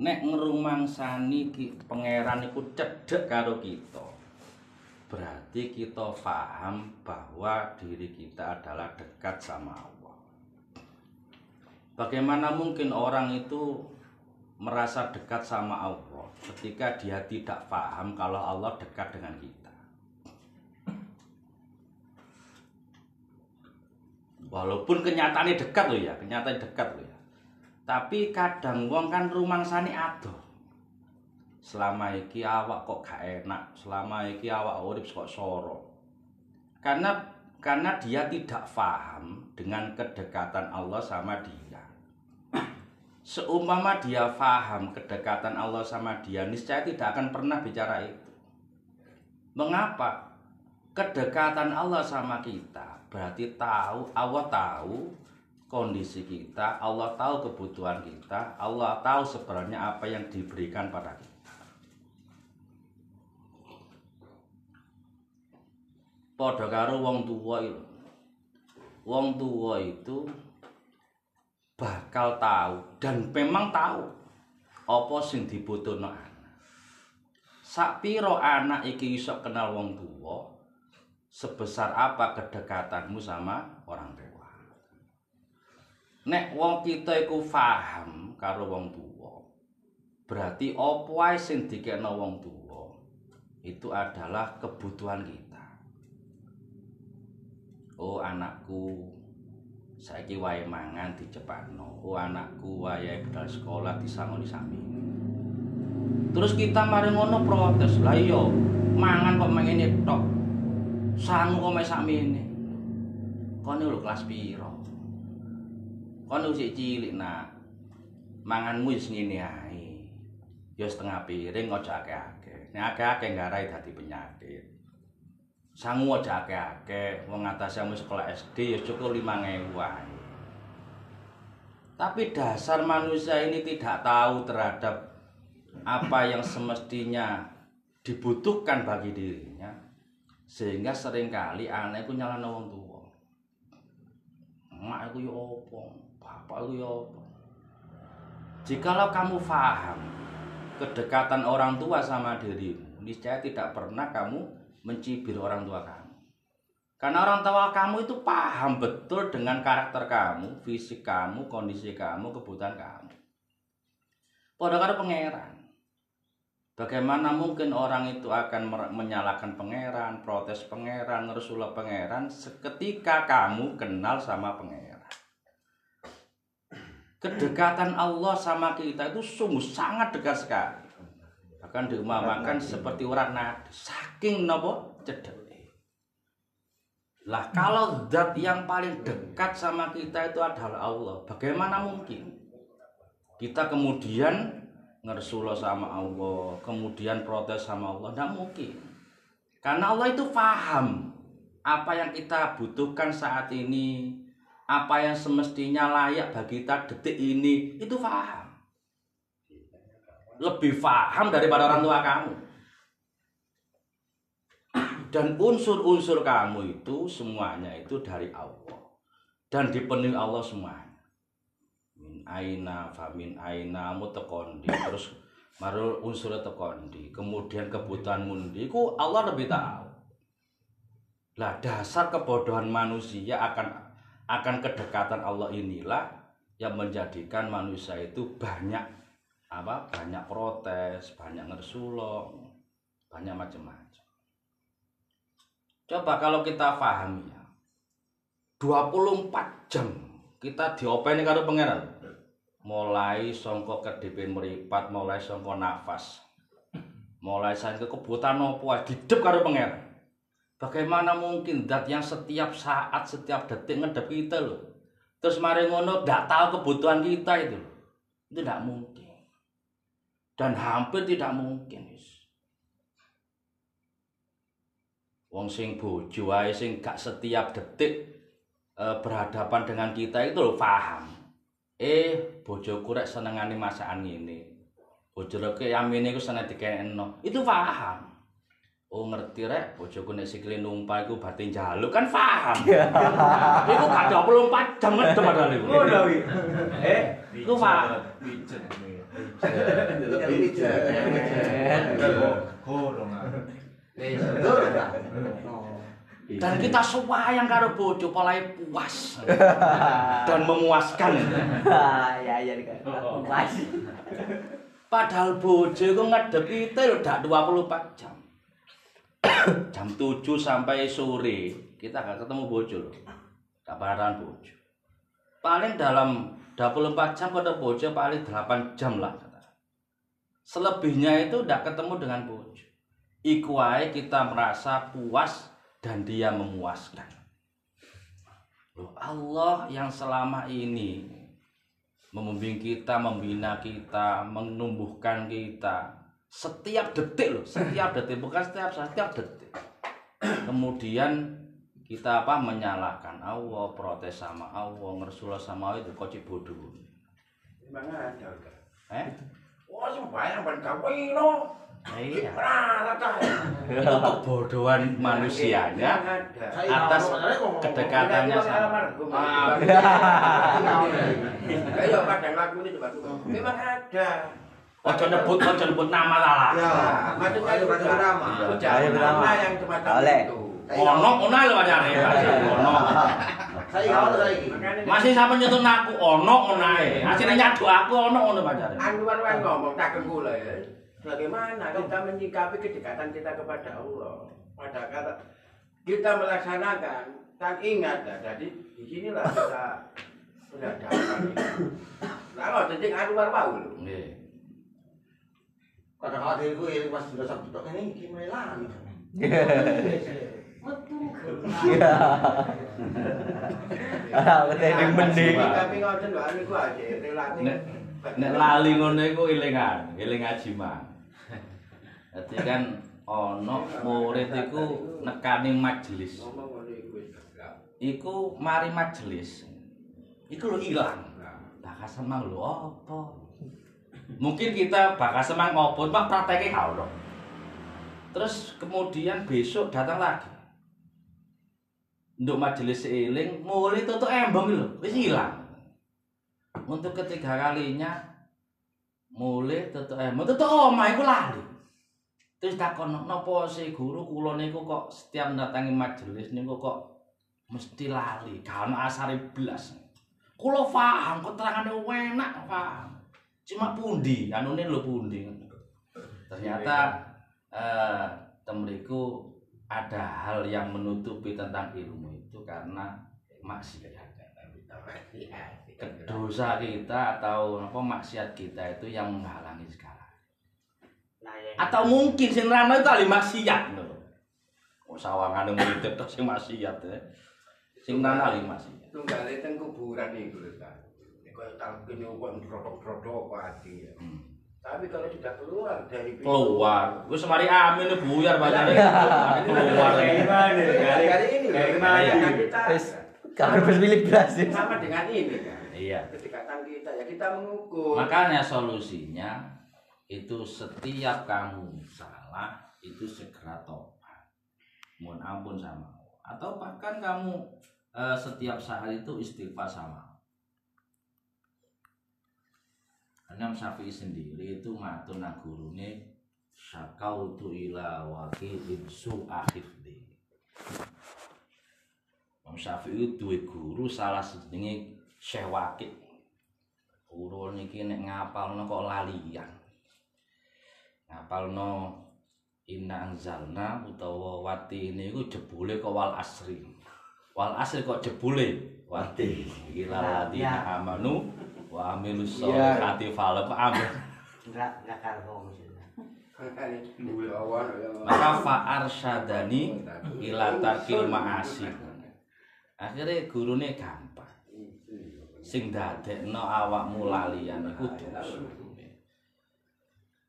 nek ngrumangsani pangeran iku cedhek karo kita berarti kita paham bahwa diri kita adalah dekat sama Allah. Bagaimana mungkin orang itu merasa dekat sama Allah ketika dia tidak paham kalau Allah dekat dengan kita? Walaupun kenyataannya dekat loh ya kenyataannya dekat loh ya tapi kadang wong kan rumangsane adoh. Selama iki awak kok gak enak selama iki awak urip kok soro. Karena karena dia tidak paham dengan kedekatan Allah sama dia. Seumpama dia paham kedekatan Allah sama dia niscaya tidak akan pernah bicara itu. Mengapa? Kedekatan Allah sama kita berarti tahu Allah tahu kondisi kita, Allah tahu kebutuhan kita, Allah tahu sebenarnya apa yang diberikan pada kita. Padha karo wong tua itu. Wong tua itu bakal tahu dan memang tahu apa sing dibutuhno anak. Sak piro anak iki iso kenal wong tua, sebesar apa kedekatanmu sama orang tua. Nek wong kita iku paham karo wong tuwa berarti apa wae sing wong tuwa? Itu adalah kebutuhan kita. Oh anakku saiki wae mangan dicepatno oh anakku wae budal sekolah disangoni sami. Terus kita mari ngono protes. Lah iya mangan kok mengene tok. Sangu kok mek sakmene kene lho kelas piro kon usik cilik nak. Manganmu wis ngene ae. Ya setengah piring aja akeh-akeh. Nek akeh-akeh ngarai dadi penyakit. Sangu aja akeh-akeh. Wong ngatasmu sekolah SD ya cukup 5000 ae. Tapi dasar manusia ini tidak tahu terhadap apa yang semestinya dibutuhkan bagi dirinya sehingga sering kali anak itu nyalano wong tua mak aku ya opo bapak lu ya apa? Jikalau kamu paham kedekatan orang tua sama dirimu, niscaya tidak pernah kamu mencibir orang tua kamu. Karena orang tua kamu itu paham betul dengan karakter kamu, fisik kamu, kondisi kamu, kebutuhan kamu. Padahal karo pangeran. Bagaimana mungkin orang itu akan menyalahkan pangeran, protes pangeran, ngerusulah pangeran seketika kamu kenal sama pangeran? Kedekatan Allah sama kita itu sungguh sangat dekat sekali. Bahkan diumamakan seperti urat nadi. Saking nopo cedek. Lah kalau zat yang paling dekat sama kita itu adalah Allah, bagaimana mungkin kita kemudian ngersulo sama Allah, kemudian protes sama Allah? Tidak mungkin. Karena Allah itu paham apa yang kita butuhkan saat ini, apa yang semestinya layak bagi kita detik ini itu paham lebih paham daripada orang tua kamu. Dan unsur-unsur kamu itu semuanya itu dari Allah. Dan dipenuhi Allah semuanya. Min aina fa min aina mutekondi terus marul unsur tekondi. Kemudian kebutuhan mundi ku Allah lebih tahu. Lah dasar kebodohan manusia akan akan kedekatan Allah inilah yang menjadikan manusia itu banyak apa banyak protes banyak ngersulong banyak macam-macam. Coba kalau kita pahami ya 24 jam kita diopeni karo pangeran. Mulai songko kedipin meripat mulai songko nafas mulai saya kebutuhan opo hidup karo pangeran Bagaimana mungkin dat yang setiap saat, setiap detik ngedep kita loh. Terus mari ngono tidak tahu kebutuhan kita itu loh. Itu tidak mungkin. Dan hampir tidak mungkin. Wong sing bojo wae sing gak setiap detik e, berhadapan dengan kita itu loh paham. Eh, bojoku rek senengane masakan ngene. Bojo rek yamine ku seneng dikenekno. Itu paham. Oh ngerti rek, bojoku nek sikile numpak iku batin jaluk kan paham. iku gak 24 jam ngedem padahal iku. Oh, dah, wi. Eh, Iku paham. Pijet. Dan kita sayang karo bojo polahe puas. Dan memuaskan. ya ya Pas. Padahal bojo iku ngedep itu lho dak 24 jam. Jam 7 sampai sore kita gak ketemu bojo lho. Gak barang bojo. Paling dalam 24 jam ketemu bojo paling 8 jam lah. Selebihnya itu ndak ketemu dengan bojo. Iku wae kita merasa puas dan dia memuaskan. Loh, Allah yang selama ini membimbing kita, membina kita, menumbuhkan kita setiap detik loh, setiap detik bukan setiap saat, setiap detik. Kemudian kita apa menyalahkan Allah, protes sama Allah, ngersulah sama Allah itu kocik bodoh. Memang ada? Eh? Wah, sembayang ban kawin lo. Iya. Ah. Kebodohan manusianya atas kedekatannya sama Ah, Ayo kadang lagu ini. Memang ada. Ojo nyebut, ojo nyebut nama lah. Ya, maksudnya Ayo, itu Ayo, drama. Ayo, nama yang semacam Oleh. itu. Ono, ono lho pancane. Ono. Saya ini. Makanya Masih sampe nyetun aku ono ono ae. Asline nyadu aku ono ono pancane. Anwar kan ngomong tak kegula ya. Bagaimana kita menyikapi kedekatan kita kepada Allah? Pada kata kita melaksanakan dan ingat ya, jadi di sinilah kita sudah dapat. Nah, jadi Anwar mau lho. Nggih. Kadang ada itu yang pas sudah satu tok ini gimana lagi? Iya. Ah, ketemu mending. Tapi ngoten lho niku aja relatif. Nek lali ngono iku elingan, eling ngaji mah. Dadi kan ono murid iku nekani majelis. Iku mari majelis. Iku lho ilang. Bakas semang lho apa? Mungkin kita bakas semang ngopo, Pak prakteknya ono. Terus kemudian besok datang lagi. Untuk majelis eling, mulai tutup embong lho, wis ilang. Untuk ketiga kalinya mulai tutup embong, tutup omah iku lali. Terus takon napa si guru kula niku kok setiap mendatangi majelis niku kok mesti lali, gak ono asare blas. Kula paham keterangane enak paham. Cuma pundi, anune lho pundi. Ternyata eh temriku ada hal yang menutupi tentang ilmu itu karena maksiat. Dosa kita atau apa maksiat kita itu yang menghalangi segala. Atau mungkin sing rano itu ahli maksiat lho. Oh sawangane murid tok sing maksiat ya. Sing rano ahli maksiat. Tunggale teng kuburan iku lho kan. Yo kok ndrodok-ndrodok pati ya. Hmm. Tapi kalau sudah keluar dari pintu Keluar. Wis mari amin buyar bacane. Keluar. Kali ini Dari mana? kita. Kalau berpilih belas ya. sama dengan ini kan. Iya. Kedekatan kita ya kita mengukur. Makanya solusinya itu setiap kamu salah itu segera tobat. Mohon ampun sama Allah. Atau bahkan kamu eh, setiap saat itu istighfar sama Allah. Karena Syafi'i sendiri itu matur nang gurune syakautu ila waqidin su'ahifdi. Imam Syafi'i duwe guru salah sejenenge Syekh Waqid. Guru niki nek ngapalno kok lalian. Ngapalno Inna anzalna utawa wati niku jebule kok wal asri. Wal asri kok jebule wati. Iki ladina amanu wa amilus sholihati falem amin. Enggak, enggak karo maksudnya. Maka fa arsyadani ila tarkil ma'asi. Akhirnya gurune gampang. Sing dadekno awakmu lalian iku dosa.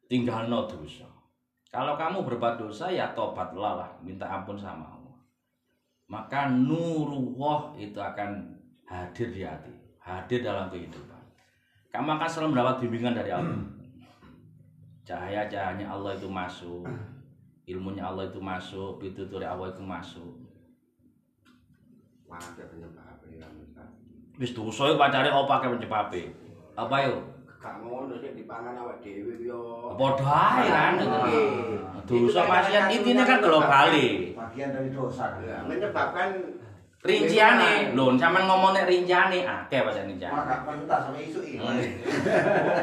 Tinggalno dosa. Kalau kamu berbuat dosa ya tobatlah lah, minta ampun sama Allah. Maka nurullah itu akan hadir di hati, hadir dalam kehidupan. Kamu akan selalu mendapat bimbingan dari Allah. Cahaya-cahayanya Allah itu masuk. ilmunya Allah itu masuk pitutur Allah itu masuk ya. wis dosa iku pacare apa ke penyebabnya apa yo Gak ngono sih dipangan awak dhewe yo. padha ae kan? Nggih. dosa maksiat intinya kan global Bagian. dari dosa. Ya, menyebabkan rinciane. Lho sampean ngomong nek rinciane akeh pacar rinciane. Maka pentas sama isu ini.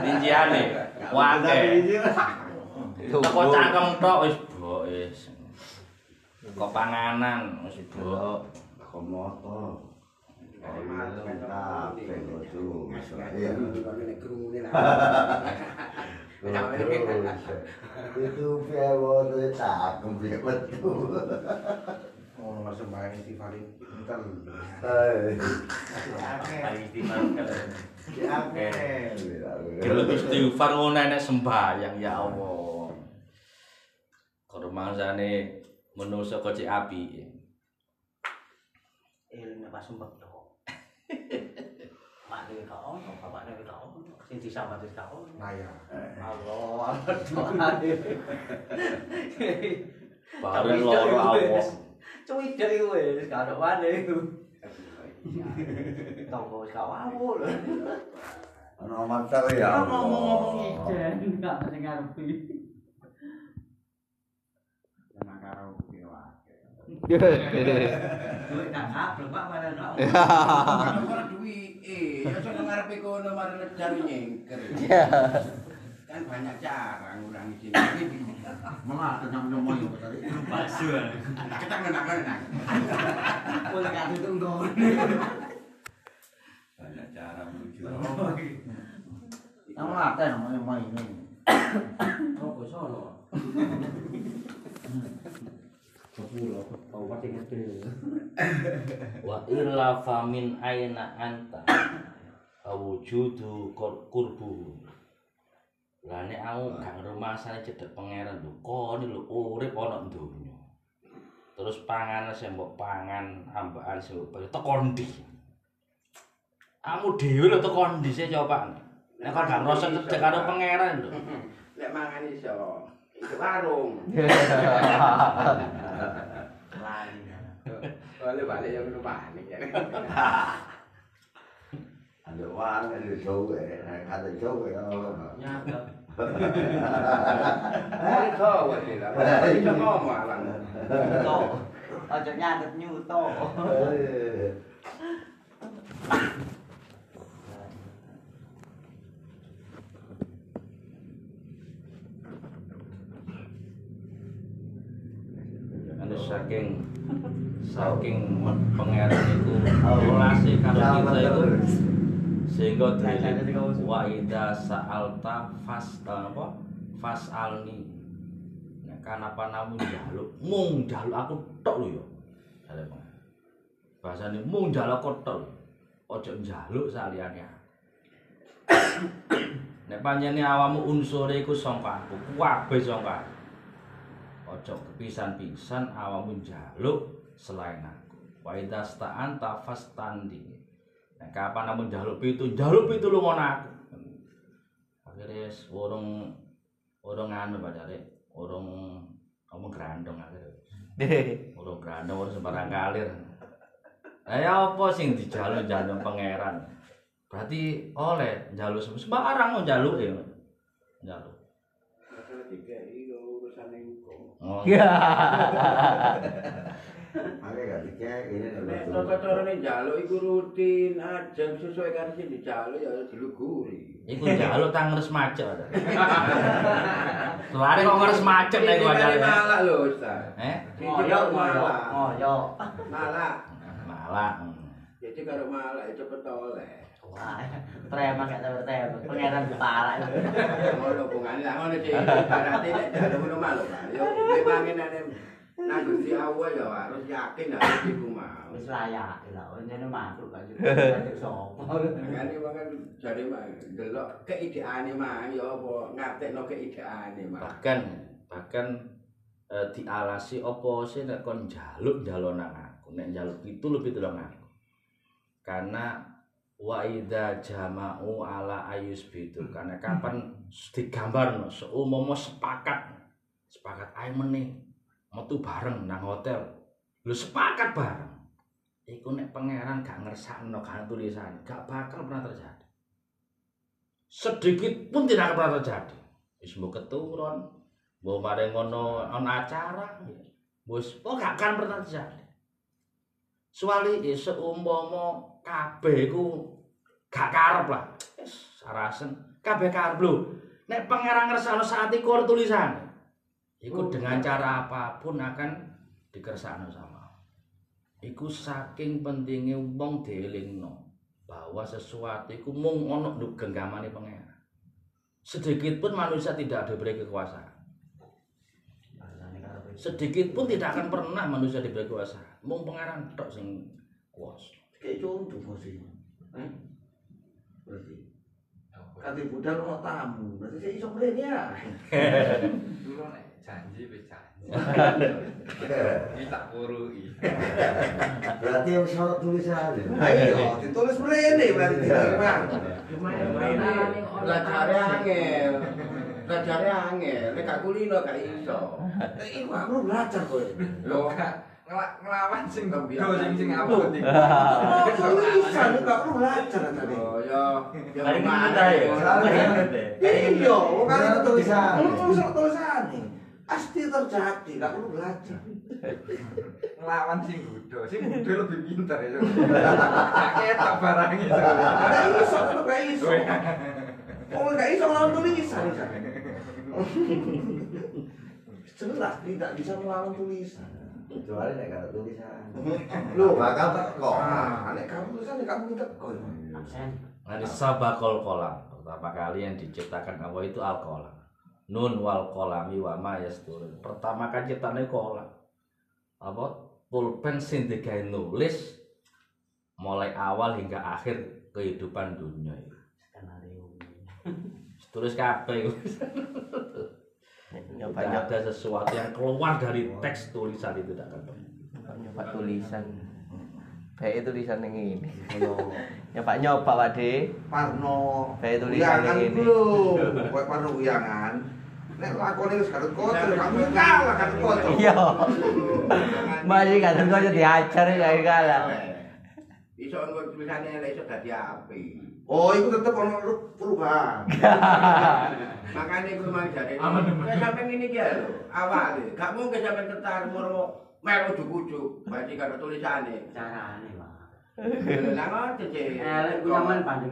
rinciane. Akeh. teko cangkem tok wis blok wis. Kok panganan wis blok Komoto. Iya. Itu pewo tuh cakep ya betul. Oh, nomor sembahyang istighfar pinter. Gelo istighfar ngono nek sembahyang ya Allah. Kormangsane manusa kok cek api. Ilmu pas sumpah to. Mak dhewe kok ono, bapak dhewe kok ono. Sing disambat wis ono. Nah ya. Allah, Allah. Bareng loro Allah. Cuwi iku wis gak ono maneh iku. Tonggo wis gak wawu lho. Ono mantap ya. Ngomong-ngomong ijen gak sing ngarepi. Duit tak kaplek Pak ono. Ora eh, ya ngarepe kono nyengker. Kan banyak cara ngurangi sini. Malah tadi. Kita ngenak-ngenak. Banyak cara menuju. Namanya main ini. Oh, Wa illa famin aina anta awujudu kur- kurbu. Lah nek aku gak ngrumasane cedhek pangeran lho, kon lho urip ana donya. Terus panganan sing mbok pangan, ambakan sing mbok pangan, teko ndi? Kamu dhewe lho teko ndi sih coba. Nek kon gak ngrasa cedhek karo pangeran lho. Lek mangan iso. Itu warung. Lali. Balik-balik yang lu panik ya. Ada warna ada jauh eh, ada jauh ya. Nyadap. Ini tahu sih lah. Bisa ngomong alang. Nyuto. Ojo nyadap nyuto. Anu saking saking pangeran iku relasi karo kita iku sehingga diri wa ida sa'alta fas eh, apa? Fasalni. Nek kanapa namu njaluk? Mung njaluk aku tok lho ya. Pangeran bahasane mung aku tok lho. ojo njaluk saliyane aku. nek panjenengan awamu unsure iku sangka aku kabeh sangka ojo kepisan-pisan awamu njaluk selain aku wa idza sta'anta fastandi nek kapan amun njaluk pitu njaluk pitu lu ngono aku akhirnya wis urung urung anu pacare urung ngomong grandong akhirnya urung grandong urung sembarang kalir Lah ya apa sing dijaluk-jaluk pangeran? Berarti oleh njaluk sembarang mau njaluk ya. Njaluk. Masalah tiga urusan hukum. Oh. Ada gak dikek ini Nek tata carane njaluk iku rutin aja sesuai karo sing dijaluk ya diluguri. Iku njaluk tang ngres macet. Lari kok ngres macet nek gua njaluk. Malah lho, Ustaz. Eh? Ngoyo, ngoyo, ngoyo. Malah. Malah. Jadi karo malah ya cepet oleh. Wah, preman gak tahu preman. Pangeran kepala. Ngono hubungane lah ngono sih. Berarti nek njaluk ngono malu. Yo memangin ane nang Gusti Allah ya harus yakin harus iku mau. Wis layak lho, nyene makhluk kan. Kayak sopo. Makane mangan jare delok keideane mah ya apa ngartekno keideane mah. Bahkan bahkan eh, dialasi apa sih nek kon njaluk nang aku. Nek njaluk itu lebih tolong aku. Karena wa idza jama'u ala ayus bitu karena kapan digambarno seumama sepakat sepakat ae meneh metu bareng nang hotel. Lu sepakat bareng. Iku nek pangeran gak ngersakno kan tulisan gak bakal pernah terjadi. Sedikit pun tidak akan pernah terjadi. Wis mbok keturun mbok mari ngono ana acara. Wis oh gak akan pernah terjadi. Soale seumpama kabeh iku gak karep lah. Wis sarasen kabeh karep. Lho. Nek pangeran ngersakno saat iku tulisan. Iku dengan cara apa pun akan dikersakno sama. Iku saking pentingnya wong dielingno bahwa sesuatu iku mung ana nduk genggamane pangeran. Sedikit pun manusia tidak diberi kekuasaan. Sedikit pun tidak akan pernah manusia diberi kekuasaan. Mung pangeran tok sing kuasa. Kayak contoh. Eh? Berarti. Kati budal mau tamu, berarti saya iso ya. Janji wis janji. Iki tak purui. Berarti yang soal tulisan. Ayo, ditulis mrene berarti Bang. Belajar angel. Belajar angel. Nek gak kulino gak iso. Iku aku belajar kowe. Lho, ngelawan sing do sing sing apa iki. Tulisan gak perlu belajar tadi. oh ya. Ya Mari mana ya. ya? Iya, kan tulisan. Tulisan tulisan Pasti terjadi, gak perlu belajar. Ngelawan sing gudo, sing gudo lebih pinter ya. Gak ketok barang itu. Gak iso, tetep gak iso. Oh, gak iso ngelawan tulisan. Jelas tidak bisa melawan tulisan. Kecuali nek gak tulisan. Loh, bakal teko. Ah, nek kamu tulisan, nek kamu teko. Absen. Nah, sabakol kolam. Pertama kali yang diciptakan Allah itu al kolam. Nun wal kolami wa ma yasturun. Pertama kan ciptane kolam. Apa? Pulpen sing digawe nulis mulai awal hingga akhir kehidupan dunia itu. Skenario. Tulis kabeh. Nyoba Tidak ada sesuatu yang keluar dari teks tulisan itu tidak akan pernah. nyoba tulisan. Baik tulisan yang ini. Nyoba nyoba Wade. Parno. Kayak tulisan Uyangan ini. Parno uyangan. Nek lakone wis kadut kotor, kamu kalah kadut kotor. Iya. Masih kan kok jadi ajar ya kalah. Iso engko tulisane lek iso dadi api. Oh, itu tetep ono perubahan. Makanya gue mau jadi, kayak sampai ini dia lho, awalnya, gak mungkin sampai tertarik mau melu ujuk-ujuk, berarti kalau tulisannya. carane Pak. Lah ngoten sih. Elek ku sampean sing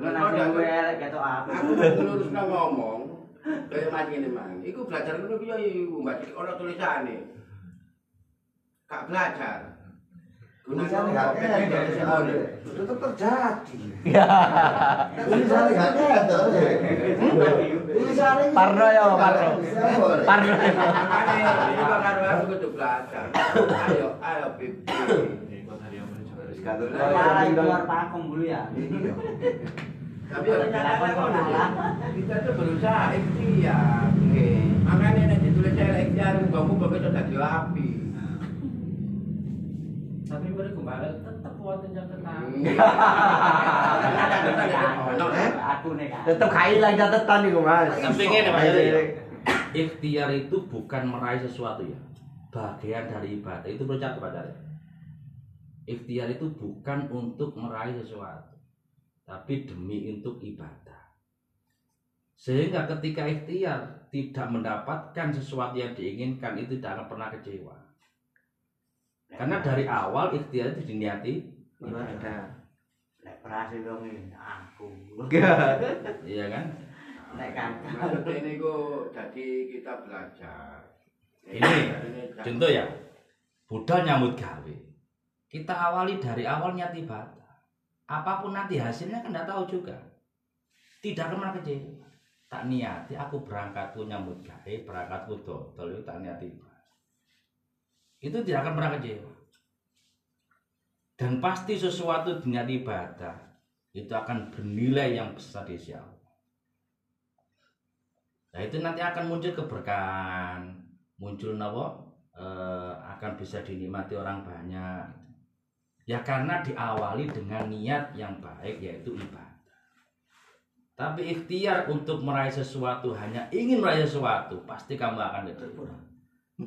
kowe elek ketok apa. Aku ngelurusno ngomong, kaya mas ngene mang. Iku belajar ngono piye iku, Mbak? Ono tulisane. Gak belajar. Tulisannya gak. Tetep terjadi. Tulisannya gak. Tulisannya Parno ya, Parno. Parno. Makanya ini karo aku kudu belajar. Ayo, ayo pipi. Malah keluar pakem dulu ya. Tapi ya ternyata kok kita tuh berusaha ikhtiar. Makanya nek ditulis saya ikhtiar kamu bakal dadi api. Tapi mereka kembali tetap wonten yang tenang. Aku nih. Tetep kailang catatan iku, Mas. Tapi ngene Mas ya. Ikhtiar itu bukan meraih sesuatu ya. Bagian dari ibadah itu percaya kepada. Ikhtiar itu bukan untuk meraih sesuatu, tapi demi untuk ibadah. Sehingga ketika ikhtiar tidak mendapatkan sesuatu yang diinginkan itu tidak akan pernah kecewa. Karena dari awal ikhtiar itu diniati ibadah. Nek berhasil dong ini aku. Iya kan? Nek kan. Ini kok jadi kita belajar. Ini contoh ya. Budal nyambut gawe. Kita awali dari awal niat ibadah. Apa pun nanti hasilnya kan tidak tahu juga. Tidak pernah kecewa. Tak niati aku berangkatku nyambut gawe, berangkatku dodol itu tak niati. Itu tidak akan pernah kecewa. Dan pasti sesuatu niat ibadah itu akan bernilai yang besar di sisi. Nah itu nanti akan muncul keberkahan, muncul nawa eh, akan bisa dinikmati orang banyak. Ya karena diawali dengan niat yang baik yaitu ibadah. Tapi ikhtiar untuk meraih sesuatu hanya ingin meraih sesuatu pasti kamu akan kecewa.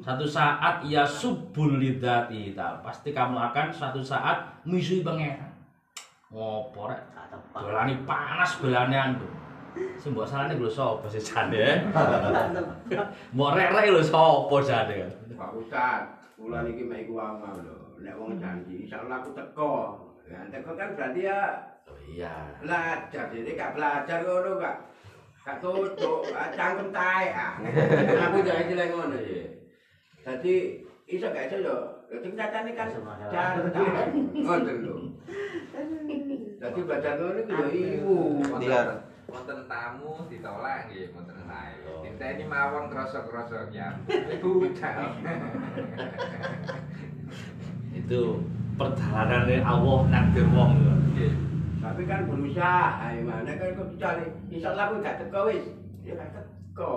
Satu saat ia subul lidati. Pasti kamu akan suatu saat misui pangeran. Ngopo rek? Tak tepat. Dolani panas belane anu. Sing mbok salane lho sapa sih jane? Mbok rek-rek lho sapa jane? Pak Ustad, kula niki mek iku wae lho. Nek wong janji insyaallah aku teko. Ya teko kan berarti ya Oh iya. belajar jadi gak belajar ngono gak gak tutuk cangkem tae ah aku jadi jelek ngono ya jadi iso gak iso yo sing nyatane kan jantan ngoten lho jadi belajar ngono ku yo iku. Wonten tamu ditolak nggih, wonten sae. Dinteni mawon krasa-krasa ya. Budal. Itu perjalanan Allah nakdir wong. Nggih. tapi kan berusaha gimana kan kok dicari insyaallah aku gak teko wis ya gak teko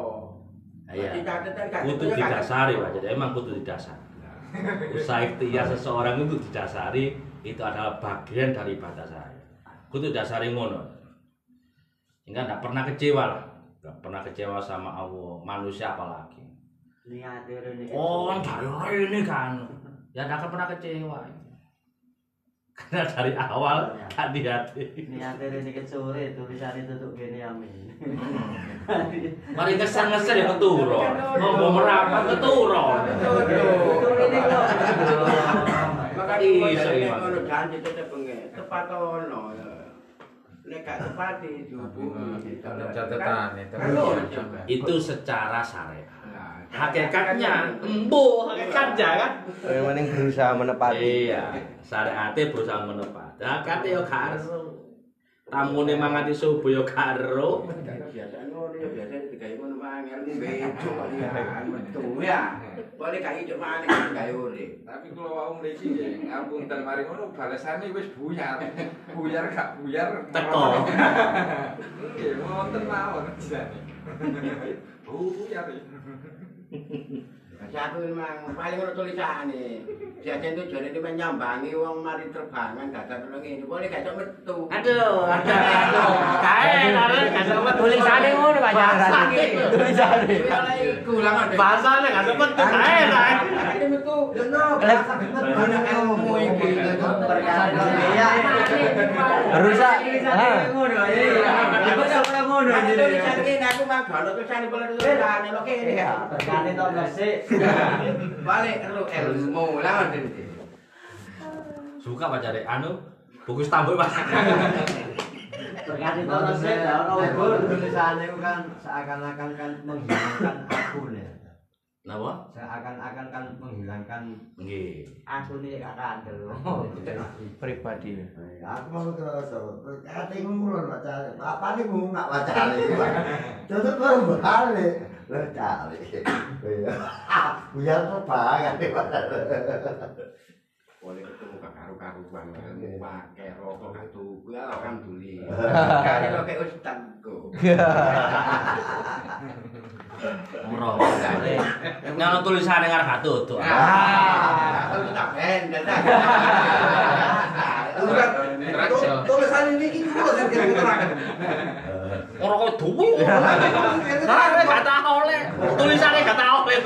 Iya. Gak Kudu teko, ya didasari. Pak. Jadi emang kudu didasari. Usaha ikhtiar seseorang itu didasari itu adalah bagian dari ibadah saya. Kudu dasari ngono. Sehingga tidak pernah kecewa lah. Tidak pernah kecewa sama Allah, manusia apalagi. Oh, dari ini kan. Ya tidak akan pernah kecewa. Karena dari awal hati-hati. Niat rene ket sore tulisane tutuk kene amin. Mari kesan-kesan ya keturo. Ngomong merapat keturo. Makanya iso iya. ngono janji tetep pengen tepat ono ya. Nek gak tepat dihubungi. Catatan itu. Itu secara syariat. Hakikatnya embuh, hakikatnya kan. Yang penting berusaha menepati. Iya, syariate berusaha menepati. Hakikate yo gak ero. Tamune mangati subuh yo gak ero. biasa ngono ya biasa digawe ngono mangel bejo ya metu ya. Boleh gak hidup maneh kan gawe urip. Tapi kalau wau mriki nggih, ngapunten mari ngono balesane wis buyar. Buyar gak buyar. Teko. Nggih, wonten mawon jane. Buyar. Kasi aku memang paling ngono tulisane. Biasa itu jare itu menyambangi wong mari terbangan dadak ngene. Boleh gak iso metu. Aduh, ada aduh. Kae lare gak sempat Tulisane ngono Pak Jan. Tulisane. Iku lah ngono. Bahasane gak sempat kae kae. Ada metu. Banyak ilmu iki. Iya. Rusak. Ah. Ngono ya. Aku sampe ngono jadi. tulisan kene aku mah gak ono tulisane boleh tulisane lo kene. Iya. Berkane to gresik. Balik lu ilmu lah. Suka Pak Jare anu buku tambah Pak. Berkane to gresik ya ono ubur tulisane kan seakan-akan kan menghilangkan aku nih. Napa? Seakan-akan kan menghilangkan Nggih. aku nih gak kandel. Pribadi. Aku mau kerasa, baca, apa nih ngomong nggak baca nih, tutup baru balik, lo cari, iya, biar nih Boleh ketemu gak karu-karuan pakai rokok gak ya alhamdulillah. Kali lo kayak ustadku. Umroh. Nang tulisane ngarep gak tutuk. Ah, aku tak. Tulisan ini iki kulo sing terang. Ora kok duwe. Nah, gak tau oleh. Tulisane gak tau oleh.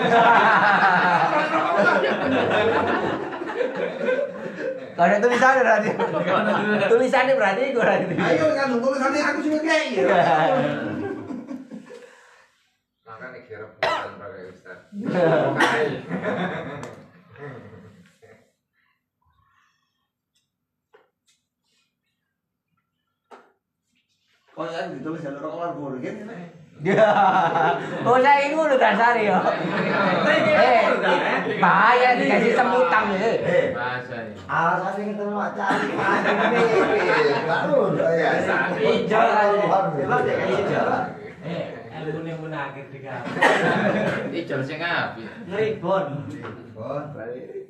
Gak ada tulisannya berarti. Tulisannya berarti gue berarti. Ayo kan tulisannya aku sing ngekei ya. Makanya kira bukan pakai Kok ya ditulis jalur keluar burgen ini. Ya. Oh saya ini udah dasar ya. Eh, bahaya dikasih semutan ya. Kita mau cari ini, baru ya. Hijau dia kayak hijau. Eh, ilmu ning munakir digawe. Ijol sing api. Ngribon. Oh, balik.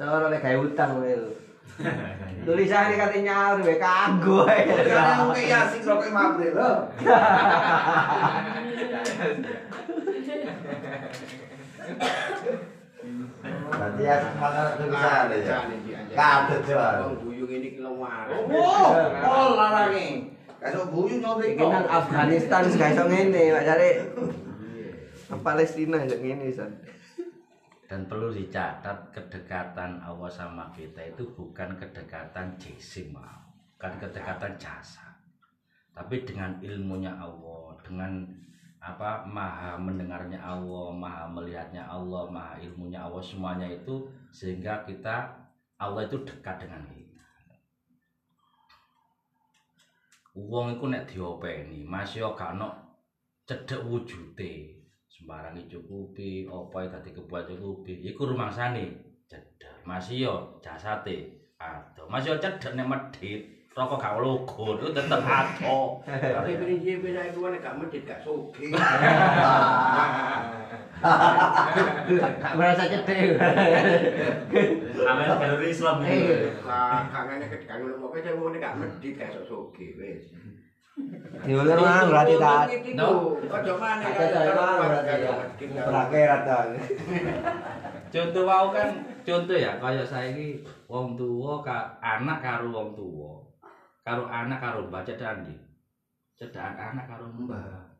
Seorang lagi kayak utang Wil. Tulisannya katanya nyaur we kanggo. Tulisannya ngekei ya sing rokok April lho. Berarti ya semangat tulisan ya. Wong buyung ini ki lewat. Oh, oh Iki nang Afghanistan gak iso ngene, Pak Jare. Nang Palestina ya ngene san. Dan perlu dicatat kedekatan Allah sama kita itu bukan kedekatan jisim, bukan kedekatan jasa. Tapi dengan ilmunya Allah, dengan apa maha mendengarnya Allah, maha melihatnya Allah, maha ilmunya Allah semuanya itu sehingga kita Allah itu dekat dengan kita. Wong iku nek diopeni, masih yo gak ono cedhek wujude. Sembarang dicukupi, apa dadi kebuat cukupi, iku rumangsane cedhek. Masih yo jasate adoh. Masih yo cedhek nek medhit, rokok gak logo, itu tetep adoh. Tapi prinsipnya saya itu kan gak medit, gak soge. Gak merasa cedek. Amin kalori Islam Eh. Lah, kangen kedekan ngono pokoke saya ngene gak medit, gak sok soge wis. Diulur mang berarti tak. No, ojo maneh mang berarti ya. Berakhirat ta. Contoh wau kan contoh ya kaya saiki wong tuwa ka anak karo wong tuwa. Karo anak karo mbah cedhak ndi? Cedhak anak karo mbah.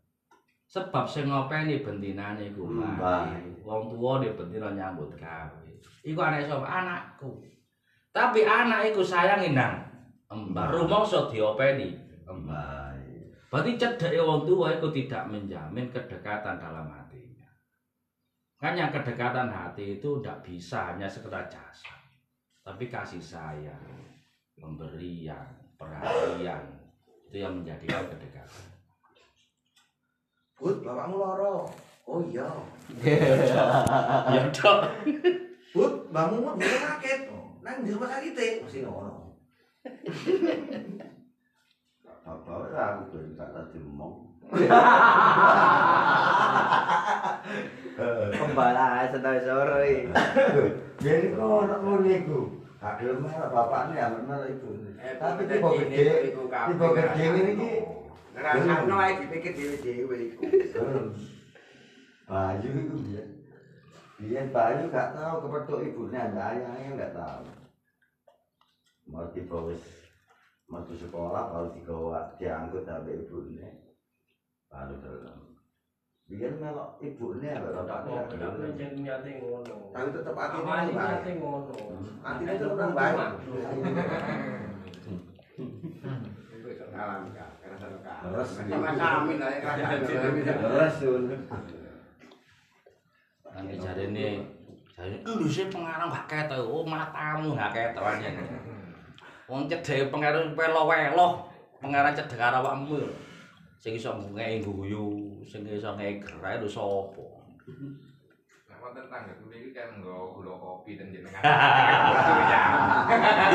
Sebab sing ngopeni bentinane iku mbah. Wong tuwa dia bentina nyambut gawe. Iku anak sapa? Anakku. Tapi anak iku sayang nang mbah. Rumangsa diopeni mbah. Berarti cedeknya wong tua itu tidak menjamin kedekatan dalam hatinya. Kan yang kedekatan hati itu tidak bisa hanya sekedar jasa. Tapi kasih sayang, pemberian, perhatian. Itu yang menjadikan kedekatan. Bud, bapakmu loro. Oh iya. Ya dok. Bud, mbahmu mah bisa sakit. Nang di rumah sakit e. Mesti ngono. Apa ora aku ben gak tadi ngomong. Pembalas sedaya sore. Jadi kok ono ngono iku. Adil mah bapakne amen malah ibu. Eh, Tapi tipe tiba gede, tiba gede ngene iki. Ngrasakno ae dipikir dhewe-dhewe iku. Bayu itu dia. Dia Bayu gak tahu kepethuk ibunya ada ayahnya gak tahu. Mau tiba wis sekolah baru digawa diangkut sampai ibunya. Baru dalam. Dia melok ibunya bapaknya. Tapi tetep hati Amane ini nyate ngono. Hatinya tetep nang baik. Iku iso ngalam ka, kerasa ka. Terus. kami lah kerasa. Terus Nanti jadi ini, jadi lu sih pengarang gak ketok, oh matamu gak ketok aja. Wong cedek pengarang welo-welo, pengarang cedek karo awakmu. Sing iso ngei guyu, sing iso ngei gerai lho sapa? Nek wonten tangga kuwi iki kan nggo gula kopi dan jenengan.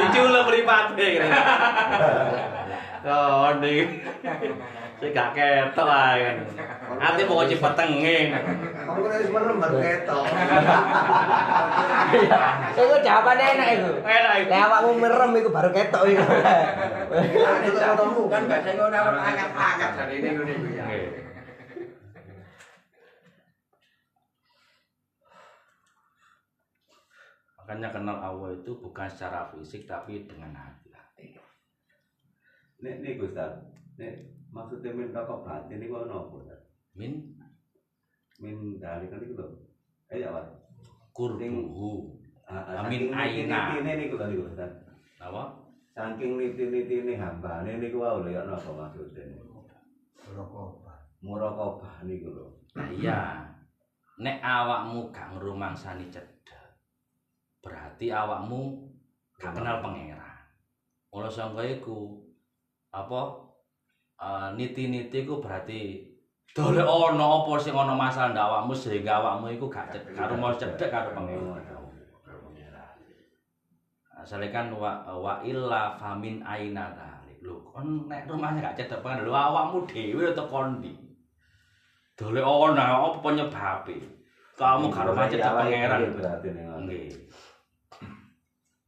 Diculuk mripate kene. Oh, Sing gak ketok ae kan. Ati pokok cipetenge. Kamu kan wis merem baru ketok. Iku jawabane enak iku. Enak iku. Lah awakmu merem iku baru ketok iku. Itu kan gak sing ngono angkat-angkat dari ini ngono iku ya. Makanya kenal Allah itu bukan secara fisik tapi dengan hati. Nek nek Ustaz. Nek maksudnya min rokok batin niku ono apa? Ustaz? Min Min dari kan iku lho. Eh ya, Pak. kurbuhu. Ah, Amin saking aina. niti-nitine niku lho niku Ustaz. Apa? Saking niti-nitine hambane niku wae lho ya napa maksudnya. Muraqabah niku lho. Iya. Nek awakmu gak ngrumangsani cedhak. Berarti awakmu gak kenal pangeran. Mula sangka iku apa eh, niti-niti iku berarti dole ana apa sing ana masalah ndak awakmu sehingga awakmu iku gak cedhak karo mau cedhak karo pangeran. Asale kan wa, wa illa famin aina talik. Lho, kon nek rumahnya gak cedhak pangeran lho awakmu dhewe teko ndi? Dole ana apa penyebabe? Kamu karo macet pangeran. berarti ning. Nggih.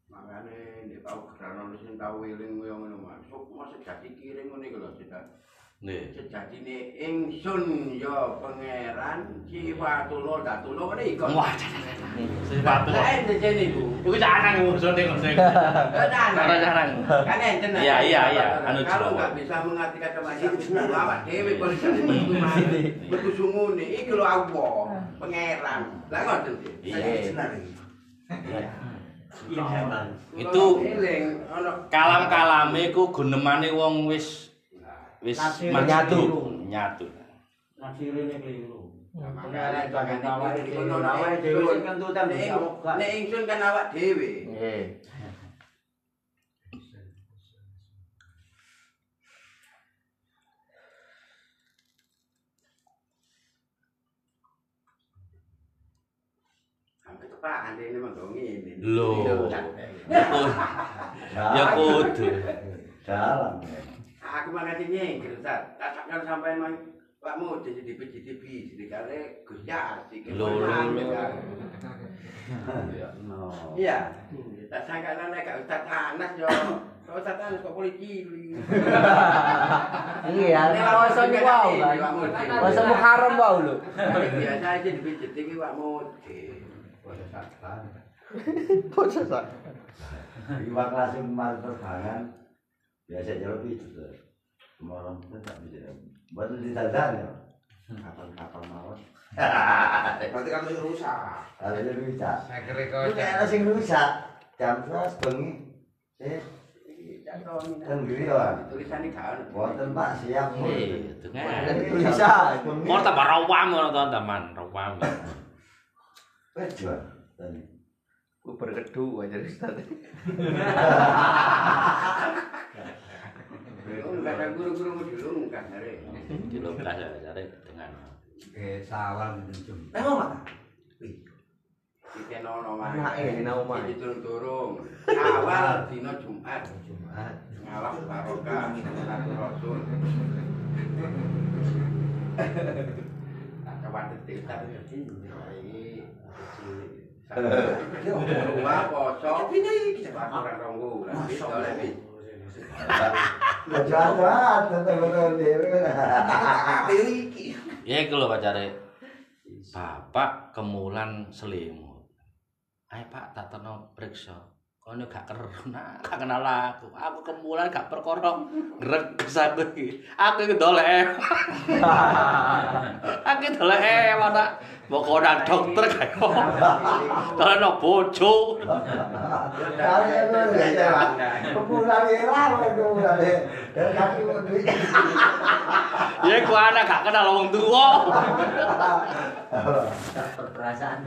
Makane nek tau gerano sing tau wiling koyo ngono Mas. Sok masih jadi kiring ngono iku lho, Cita. Nggih. Sejatine ingsun ya pangeran Ciwatulo Datulo ngene iku. Wah, sepatu. Lah ente jene iku. Iku jarang ngusune ngusune. Jarang jarang. Kan enten. Iya, iya, iya, anu Kalau nggak bisa mengerti kata macam itu, awak dhewe metu mari. Metu sungune iki lho Allah, pangeran. Lah ngoten sih. Iya. Itu kalam-kalame iku gunemane wong wis wis nyatu, keliru. nyatu. Nasirine keliru. Nek ingsun kan awak dhewe. Nggih. Sampai kepaan dene mangko Iya. Ya kudu. Dalam. Aku nyengkir, Ustaz. Tak sakkan sampean mang Pak Mu jadi di PJTB, jadi kali Gus Yasi. Lho. Iya. Tak sangka nek gak Ustaz Anas yo. Ustaz Anas kok polisi. Iya, poso niku wae kan. Poso Muharram wae lho. Biasa aja di PJTB Pak Mu. Poso sak. Iwak langsung kemarin terbangan. Biasa jalan itu tuh. Kemarin kita tak bisa. Buat di dadan ya. Kapal-kapal mawon. Berarti kan rusak. Ada yang rusak. Saya kira Itu kau kayak ada yang rusak. Jam sebelas bengi. Eh, kan giliran. Tulisannya kan. Wonten Pak siap. Eh, Tulisan. Mau tambah rawam ngono to, teman, rawam. Wes jual. Tadi. Ku berkedu aja Ustaz. Guru-guru dulu enggak ada. Di lo kelas ya, dengan Ke sawal njum. Memang mata. Iki nono nang omah. Iki turun-turun. Awal dina Jumat. Jumat. Ngalah barokah satu rasul. Tak kawatir desa iki. Dua poso. Iki ora dia. Ya iku lho pacare. Bapak kemulan selimut. Ayo Pak, tak terno periksa. Kono gak keron, nah, gak kenal aku. Aku kemulan gak perkara ngreges aku iki. Aku iki dolek. aku dolek mana mau konan dokter kayak Dolek no bojo. Ya. Pemulang era, pemulang. Dan kaki duit. Ya ku anak gak kenal wong tuwa. Perasaan.